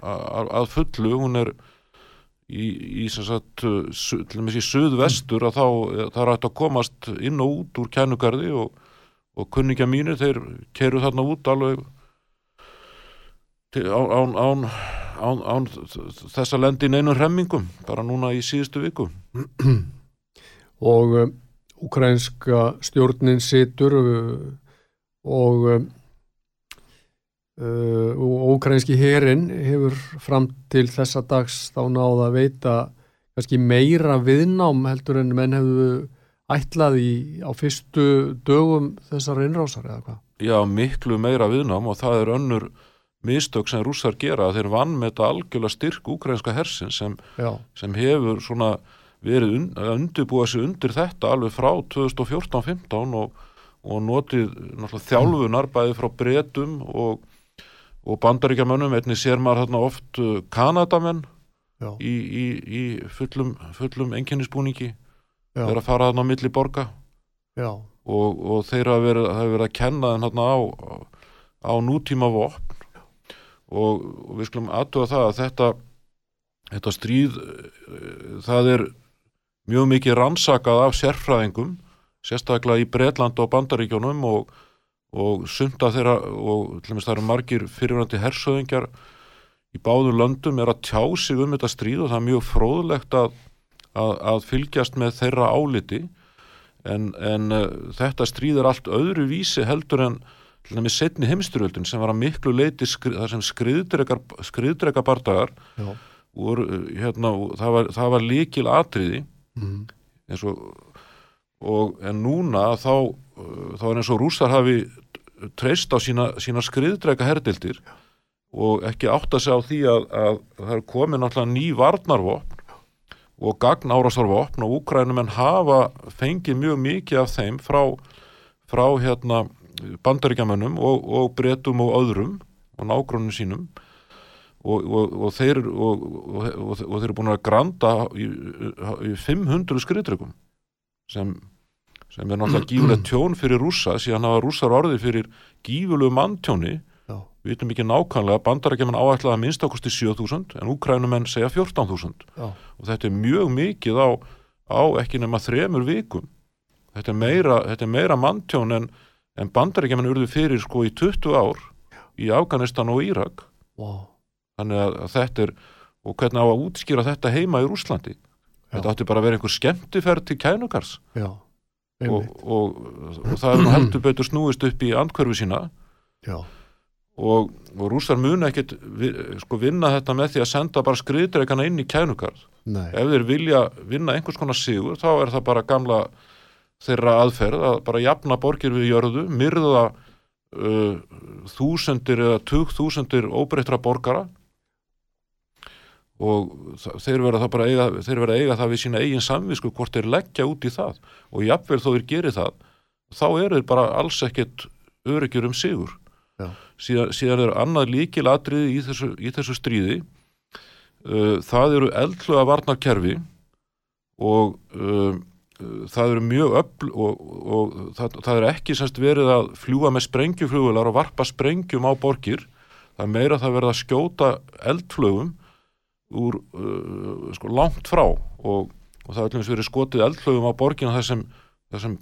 að, að fullu, hún er í, í sem sagt, su, til og með síðan suðvestur að þá það er hægt að komast inn og út úr kænugarði og, og kunningja mínir þeir keru þarna út alveg til, án, án, án, án þess að lendi inn einum remmingum bara núna í síðustu viku og ukrainska stjórnin situr og og ukrainski herin hefur fram til þessa dags þá náða að veita kannski meira viðnám heldur en menn hefðu ætlað í á fyrstu dögum þessar innrásar eða hvað? Já, miklu meira viðnám og það er önnur mistök sem rússar gera þeir vann með þetta algjörlega styrk ukrainska hersin sem, sem hefur svona verið un, að undirbúa sig undir þetta alveg frá 2014-15 og, og notið þjálfunar bæði frá bretum og, og bandaríkjamönnum, einnig sér maður hérna oft uh, kanadamenn í, í, í fullum, fullum enginnisbúningi, já, þeir að fara þarna á milli borga. Og, og þeir hafa verið, verið að kenna þeim hérna á, á nútíma vopn og, við skulum aðtuga það að þetta þetta stríð eh, það er mjög mikið rannsakað af sérfræðingum sérstaklega í Bretland og Bandaríkjónum og, og sunda þeirra og til dæmis það eru margir fyrirvændi hersöðingjar í báðum löndum er að tjá sig um þetta stríð og það er mjög fróðlegt að, að, að fylgjast með þeirra áliti. En, en uh, þetta stríð er allt öðru vísi heldur en til dæmis setni heimstyrjöldin sem var að miklu leiti skri, þar sem skriðdrega bardagar voru, uh, hérna, og það var, var líkil atriði mm, eins og, og en núna þá, uh, þá er eins og rússar hafi treyst á sína, sína skriðdrega herdildir og ekki átta sig á því að, að það er komið náttúrulega ný varnarvopn og gagn árásarvopn og úkrænumenn hafa fengið mjög mikið af þeim frá, frá hérna bandaríkjamönnum og, og bretum og öðrum og nágrunum sínum og, og, og þeir og, og þeir eru búin að granda í, í 500 skriðdrökum sem, sem er náttúrulega gífulegt (clears throat) tjón fyrir rússa síðan hafa rússar orðið fyrir gífulegu manntjóni. Já, við veitum ekki nákvæmlega bandarækjumenn áætlaða minnstakosti 7000 en úkrænumenn segja 14.000 já, og þetta er mjög mikið á, á ekki nema þremur vikum. Þetta er meira, meira manntjón en, en bandarækjumenn urðu fyrir sko í 20 ár í Afganistan og Írak. Wow, þannig að, þetta er og hvernig á að útskýra þetta heima í Rúslandi þetta átti bara að vera einhver skemmtiferð til kænugars. Já, og, og, og það er nú heldur betur snúist upp í andkörfu sína. Já, og, og rússar muna ekkit sko vinna þetta með því að senda bara skriðdreikana inn í kænugarð nei, ef þeir vilja vinna einhvers konar sigur þá er það bara gamla þeirra aðferð að bara jafna borgir við jörðu, myrða uh, þúsundir eða tug þúsundir óbreyttra borgara og þeir verða það bara eiga, þeir verða að eiga það við sína eigin samvisku hvort þeir leggja út í það. Og jafnvel þó þeir geri það þá eru þeir bara alls ekkit örygjur um sigur. Síðan, síðan er annað líkil atriði í þessu, í þessu stríði. Uh, það eru eldluga varnarkerfi og uh, það eru mjög öll og, og það, það er ekki semst verið að fljúa með sprengjuflugular og varpa sprengjum á borgir. Það er meira það verið að skjóta eldflögum úr uh, sko langt frá og, og það er alveg verið skotið eldflögum á borgina þar sem, sem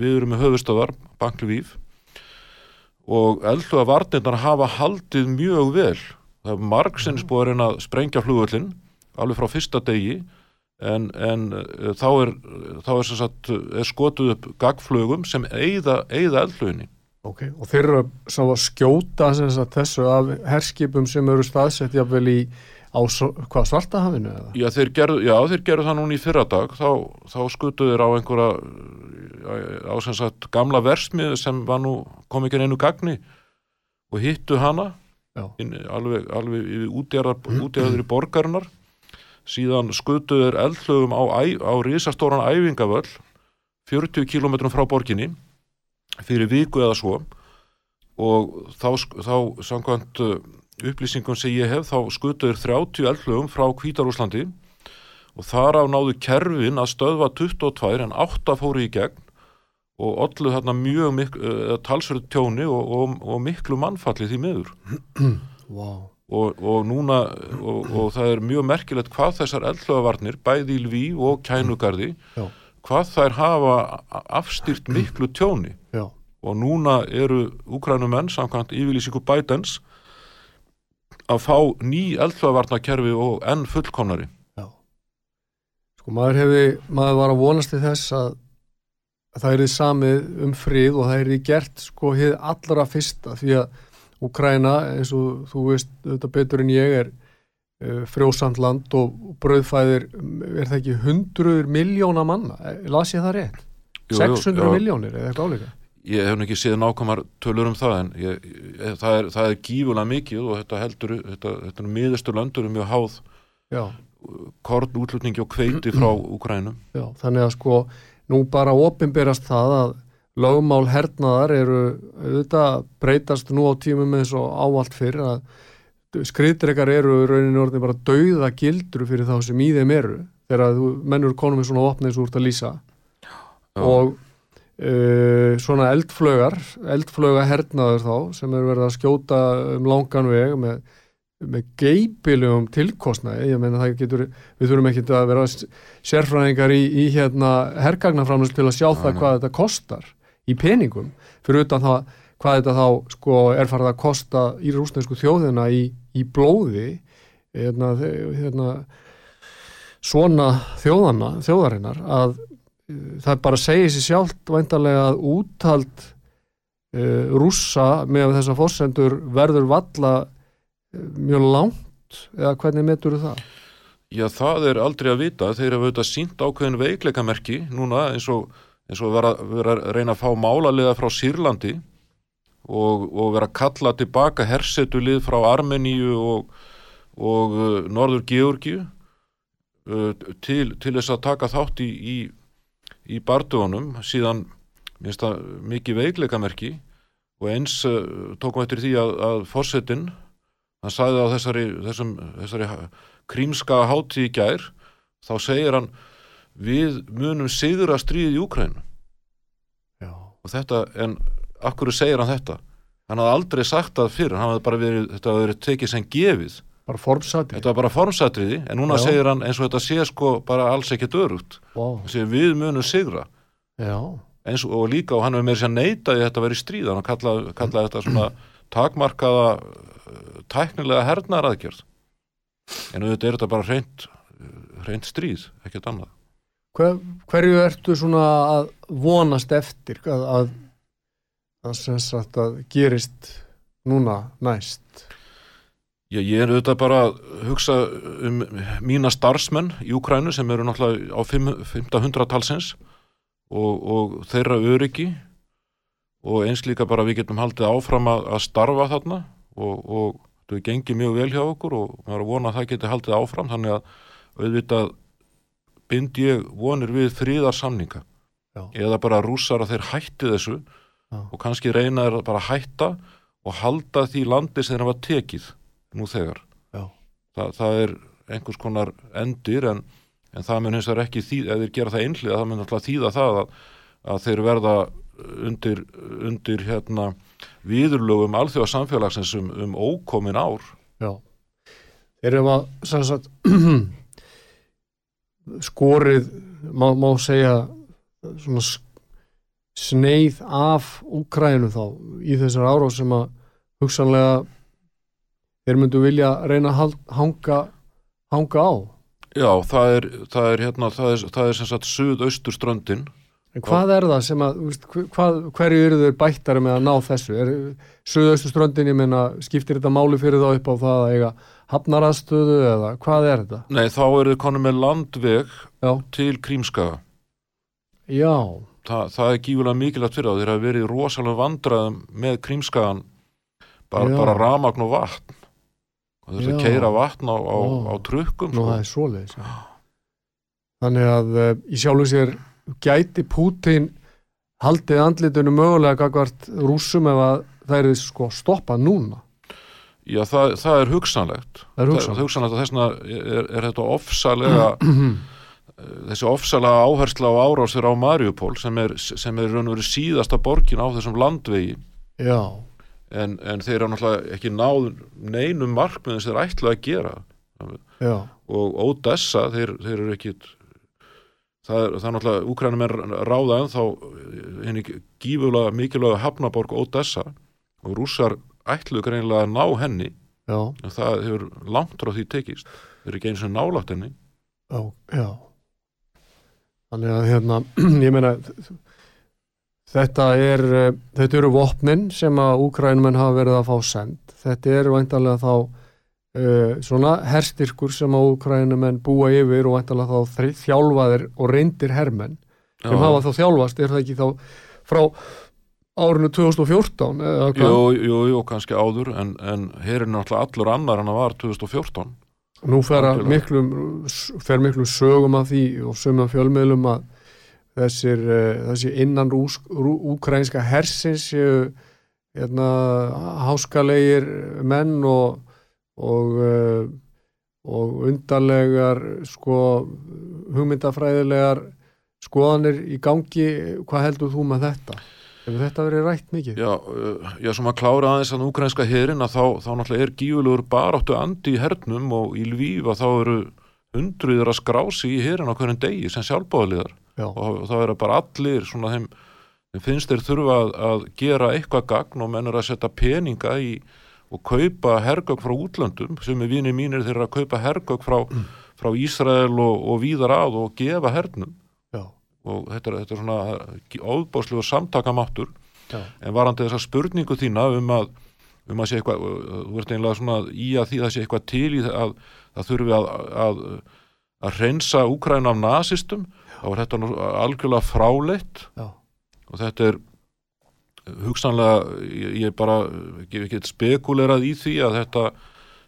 við erum með höfustöðar, Banklivíf og eldflöga varnirnar hafa haldið mjög vel. Það er margsins búið að reyna að sprengja flugullin alveg frá fyrsta degi en, en uh, þá er þá er, sem sagt, er skotuð upp gagflögum sem eigða, eldflöginni ok, og þeir eru að skjóta sem sagt, þessu af herskipum sem eru staðsett jafnvel í á hvað, svartahafinu eða? Já, þeir gerðu, já, þeir gerðu það núna í fyrra dag þá, þá skutuðu þeir á einhverja á sem sagt gamla versmið sem var nú, kom ekki einu gagni og hittu hana inn, alveg, alveg útjarðar í borgarinnar. Síðan skutuðu þeir eldhlögum á, á risastóran æfingavöll 40 km frá borginni fyrir viku eða svo. Og þá, þá samkvæmt upplýsingum sem ég hef þá skutuður 30 eldhlögum frá Hvítarúslandi og þar af náðu kerfin að stöðva 22 en 8 fóru í gegn og ollu þarna mjög miklu, uh, talsverðu tjóni og, og, og miklu mannfalli því miður (clears throat) Wow. og, og núna og, og það er mjög merkilegt hvað þessar eldhlögavarnir bæði í Lví og Kænugarði Já. hvað þær hafa afstýrt (clears throat) miklu tjóni Já, og núna eru úkrænumenn samkvæmt yfirlýsingu Bidens að fá ný eldflöðvarnakerfi og enn fullkomnari. já. Sko maður hefði, maður var að vonast til þess að að það er samið um frið og það er gert sko hið allra fyrsta því að Úkraina eins og þú veist þetta betur en ég er uh, frjósamt land og brauðfæðir er það ekki hundruður miljóna manna, Eh, las ég það rétt? Jú, jú, 600 já. miljónir eða eitthvað álíka? Ég hef ekki séð nákvæmar tölur um það en ég, ég, það, er, það er gífulega mikið og þetta heldur, þetta, þetta er miðustu landur er mjög háð Já, korn útlutningi og kveiti frá (clears throat) Úkrænum. já, þannig að sko nú bara opinberast það að, lögmál hernaðar eru auðvitað breytast nú á tímum eins og ávallt fyrr að skriðdrekar eru rauninni orðin bara dauða gildru fyrir þá sem í þeim eru þegar þú mennur konum með svona opnið svo úr að lýsa Já. og uh, svona eldflögar eldflöga hernaður þá sem eru verið að skjóta um langan veg með, með geipilegum tilkostnaði, ég meina það getur við þurfum ekki að vera sérfræðingar í, í hérna hergagnaframlust til að sjá það nei. hvað þetta kostar í peningum, fyrir utan það hvað þetta þá sko er farið að kosta í rúsnesku þjóðina í, í blóði hérna, hérna svona þjóðana, þjóðarinnar að það bara segir sér sjálft væntalega að úthald uh, rússa með þessa fórsendur verður valla uh, mjög langt eða hvernig metur það? Já, það er aldrei að vita. Þeir hafa auðvitað sínt ákveðin veikleikamerki núna eins og, eins og vera, vera að reyna að fá málalega frá Sýrlandi og, og vera að kalla tilbaka hersetulið frá Armeníu og, og uh, Norður Georgiu uh, til, til þess að taka þátt í, í, í bardugunum síðan það mikið veikleikamerki og eins uh, tókum eftir því að, að fórsetin hann sagði á þessari, þessum, þessari krímska hátíð í gær þá segir hann við munum sigur að stríði í Úkrænu Já. og þetta, en akkur segir hann þetta? Hann hafði aldrei sagt það fyrir hann hafði bara verið, þetta hafði verið tekið sem gefið Bara formsati? þetta var bara formsatriði, en núna Já. segir hann eins og þetta sé sko bara alls hann segir við munum sigra Já, eins og, og líka og hann hefur meira sér neitaði þetta verið stríð, hann kallaði, kallaði þetta svona takmarkaða uh, tæknilega hernaðaraðgjörð en auðvitað er þetta bara hreint hreint stríð, ekkert annað Hver, hverju ertu svona að vonast eftir að, að, að, að gerist núna næst? Já, ég er auðvitað bara að hugsa um mína starfsmenn í Úkrænu sem eru náttúrulega á 500 talsins og, og þeirra öryggi og eins líka bara við getum haldið áfram að, að starfa þarna og, og það gengið mjög vel hjá okkur og maður er að vona að það geti haldið áfram þannig að auðvitað bind ég vonir við fríðarsamninga Já. eða bara rússar að þeir hætti þessu Já. og kannski reyna þeir að bara hætta og halda því landi sem þeir hafa tekið nú þegar. Þa, það er einhvers konar endir en, en það mun hins vegar ekki þýð, ef þeir gera það einhlið það mun alltaf þýða það að, að þeir verða undir, undir hérna viðurlögum alþjóða samfélagsins um, um ókomin ár Já. Þeir eru að sagt, (clears throat) skorið, má, má segja, svona sneið af Úkrænu þá í þessar árás sem að hugsanlega þeir myndu vilja reyna að hanga, hanga á. Já, það er, það er hérna það er, það er sem sagt suðaustur ströndin En hvað er það sem að, hvað, hverju eru þeir bættari með að ná þessu? Er Suðaustu ströndin, ég meina, skiptir þetta máli fyrir þá upp á það að eiga hafnaraðstöðu eða hvað er þetta? Nei, þá eru þið konum með landveg Já, til Krímskaga. Já, Þa, það er gífulega mikilvægt fyrir þá. Þeir hafa verið rosalega vandræðum með Krímskagan bara, bara ramagn og vatn og þurftu að keira vatn á, á, á trukkum nú sko. er svoleiðis. Já. Þannig að uh, í sjálfu sér gæti Pútín haldið andlitunum mögulega gagvart rússum ef að það eru sko stoppað núna. Já, það, það er hugsanlegt Það er hugsanlegt. það er hugsanlegt að þessna er, er þetta ofsalega (clears throat) þessi ofsalega áhersla á árásir á Mariupol sem er, sem er raun og verið síðasta borgin á þessum landvegi Já, en, en þeir eru náttúrulega ekki náð neinum markmiðin sem þeir ætla að gera. Já, og Odessa, þeir, þeir eru ekki það er, það er náttúrulega úkrænum er ráða ennþá henni gífulega mikilvæga hafnaborg Odessa. Og rússar ætluðu greinilega að ná henni. Já, en það hefur langt frá því tekist. Þeir eru ekki eins og nálátt henni. Já, já. Þannig að hérna, (clears throat) ég meina, þetta er, eh, þetta eru vopnin sem að úkrænumenn hafa verið að fá send. Þetta er væntalega þá uh, svona herstyrkur sem að úkrænumenn búa yfir og væntalega þá þjálfaðir og reyndir hermenn sem hafa þá þjálfast, er það ekki þá frá árinu 2014 eða hvað? Jú, jú, jú, kannski áður en, en hér er náttúrulega allur annar en það var 2014 Nú fer, miklum, miklum sögum af því og sögum af fjölmiðlum að, þessir, uh, þessi innan úkrænska hersins séu hérna, háskalegir menn og og, uh, og undarlegar sko hugmyndafræðilegar skoðanir í gangi hvað heldur þú með þetta? Hefur þetta verið rætt mikið? Já, uh, já sem að klára aðeins að ukrainska herin að þá, þá náttúrulega er gífulegur baráttu andi í hernum og í Lvíf að þá eru hundruður að skrási í herin á hverjum degi sem sjálfbáðliðar og þá eru bara allir svona þeim, þeim finnst þeir þurfa að, að gera eitthvað gagn og mennur að setja peninga í og kaupa hergögg frá útlöndum. Sem er vinið mínir þeirra að kaupa hergögg frá, mm. frá Ísrael og, og víðar að og gefa hernum. Og þetta er, þetta er svona óbáslu og samtakamáttur. Já. en varandi þessa spurningu þína um að um að sé eitthvað, þú ert einlega svona í að því það sé eitthvað til í að það þurfi að, að, að reynsa Úkræna af nazistum þá er þetta algjörlega fráleitt Já. og þetta er hugsanlega, ég, bara get spekulerað í því að þetta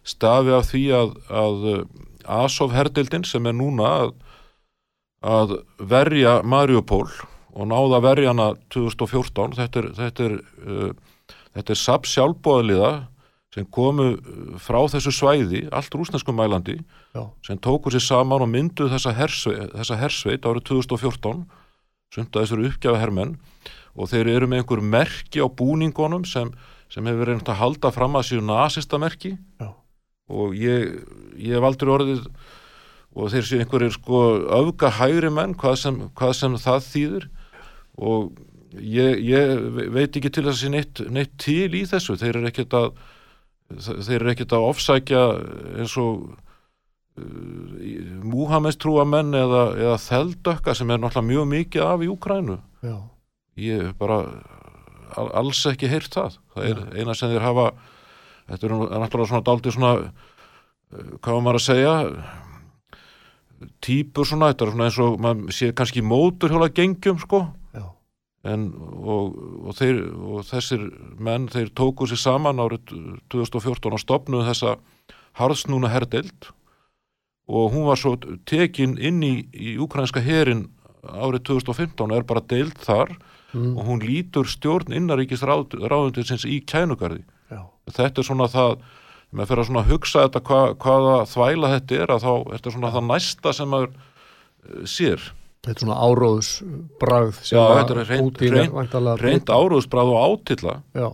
stafi af því að, að Asov herdildin sem er núna að að verja Mariupól og náða verjana 2014 þetta er, þetta er, uh, þetta er SAP sjálfbóðliða sem komu uh, frá þessu svæði allt rúsneskum mælandi Já. sem tóku sér saman og myndu þessa hersveit, þessa hersveit árið 2014 sunda þessari uppgjafa hermenn og þeir eru með einhver merki á búningunum sem, sem hefur reynd að halda fram að síðan nazista merki Já. og ég, ég hef aldrei orðið og þeir séu einhverjir sko öfga hægri menn hvað sem, hvað sem það þýður og ég, ég veit ekki til þess að sé neitt, neitt til í þessu þeir eru ekkert að þeir eru ekkert að ofsækja eins og uh, Múhameins trúamenn eða, eða þeldökka sem er náttúrulega mjög mikið af í Úkrænu Já. ég hef bara alls ekki heyrt það það er Já. eina sem þeir hafa þetta er náttúrulega svona daldi svona uh, hvað var maður að segja típur svona, þetta er svona eins og maður sé kannski mótur hjóla gengjum sko en, og, og, þeir, og þessir menn þeir tóku sér saman árið 2014 og stopnuð þessa harðsnúna herdeild. Og hún var svo tekin inn í, í ukrainska herin árið 2015 og er bara deild þar. Mm. og hún lítur stjórn innaríkist ráðundins í kænugarði. Já. þetta er svona það með fyrir að hugsa þetta hva, hvaða þvæla þetta er að þá er þetta svona það næsta sem maður uh, sér Þetta er svona áróðsbrað Já, þetta er reynd, reynd, reynd áróðsbrað og átilla. Já,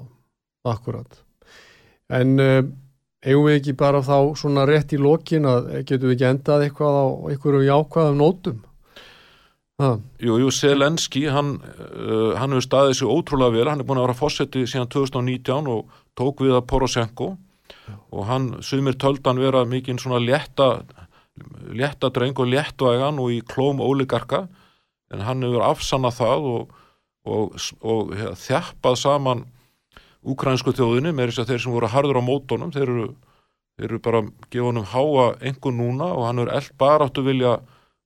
akkurat. En uh, eigum við ekki bara þá svona rétt í lokin að getum við ekki endað eitthvað á einhverju jákvæðum nótum? Ha. Jú, jú, Selenski, hann, uh, hann hefur staðið sér ótrúlega vel, hann er búin að vera fósetti síðan 2019 og tók við að Poroshenko og hann sumir töldan vera mikinn svona létta létta dreng og léttvægan og í klóm óligarka en hann hefur afsannað það og, og, og ja, þjappað saman úkrænsku þjóðinni með þess að þeir sem voru harður á mótonum þeir eru, þeir eru bara gefa hann um háa engun núna og hann er eld bara áttu vilja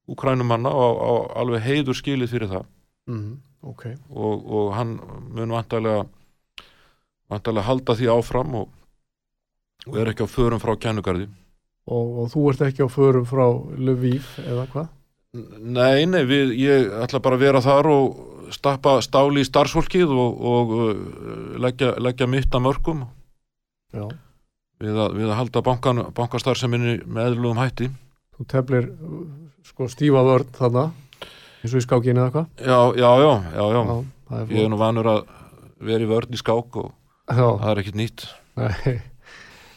úkrænumanna og, og alveg heiður skilið fyrir það mm, okay. og hann mun vantarlega vantarlega halda því áfram og og er ekki á förum frá kænugarði og, og þú ert ekki á förum frá Lviv eða hvað? Nei, nei, við, ég ætla bara að vera þar og stappa stáli í starfsfólkið og, og uh, leggja, leggja mitt að mörgum við að, við að halda bankan, bankastarfseminni með eðlugum hætti Þú teflir sko stífa vörd þannig eins og í skákinu eða hvað? Já, já, já, já, já. já er ég er nú vanur að vera í vörd í skák og já. það er ekkit nýtt Nei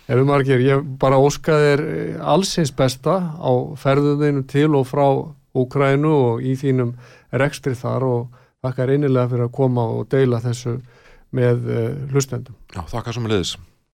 Ef við margir, ég bara óskaði þér eh, allsins besta á ferðuðinu til og frá Úkrænu og í þínum rekstri þar og þakka reynilega fyrir að koma og deila þessu með uh, hlustendum. Já, þakka sem að leiðis.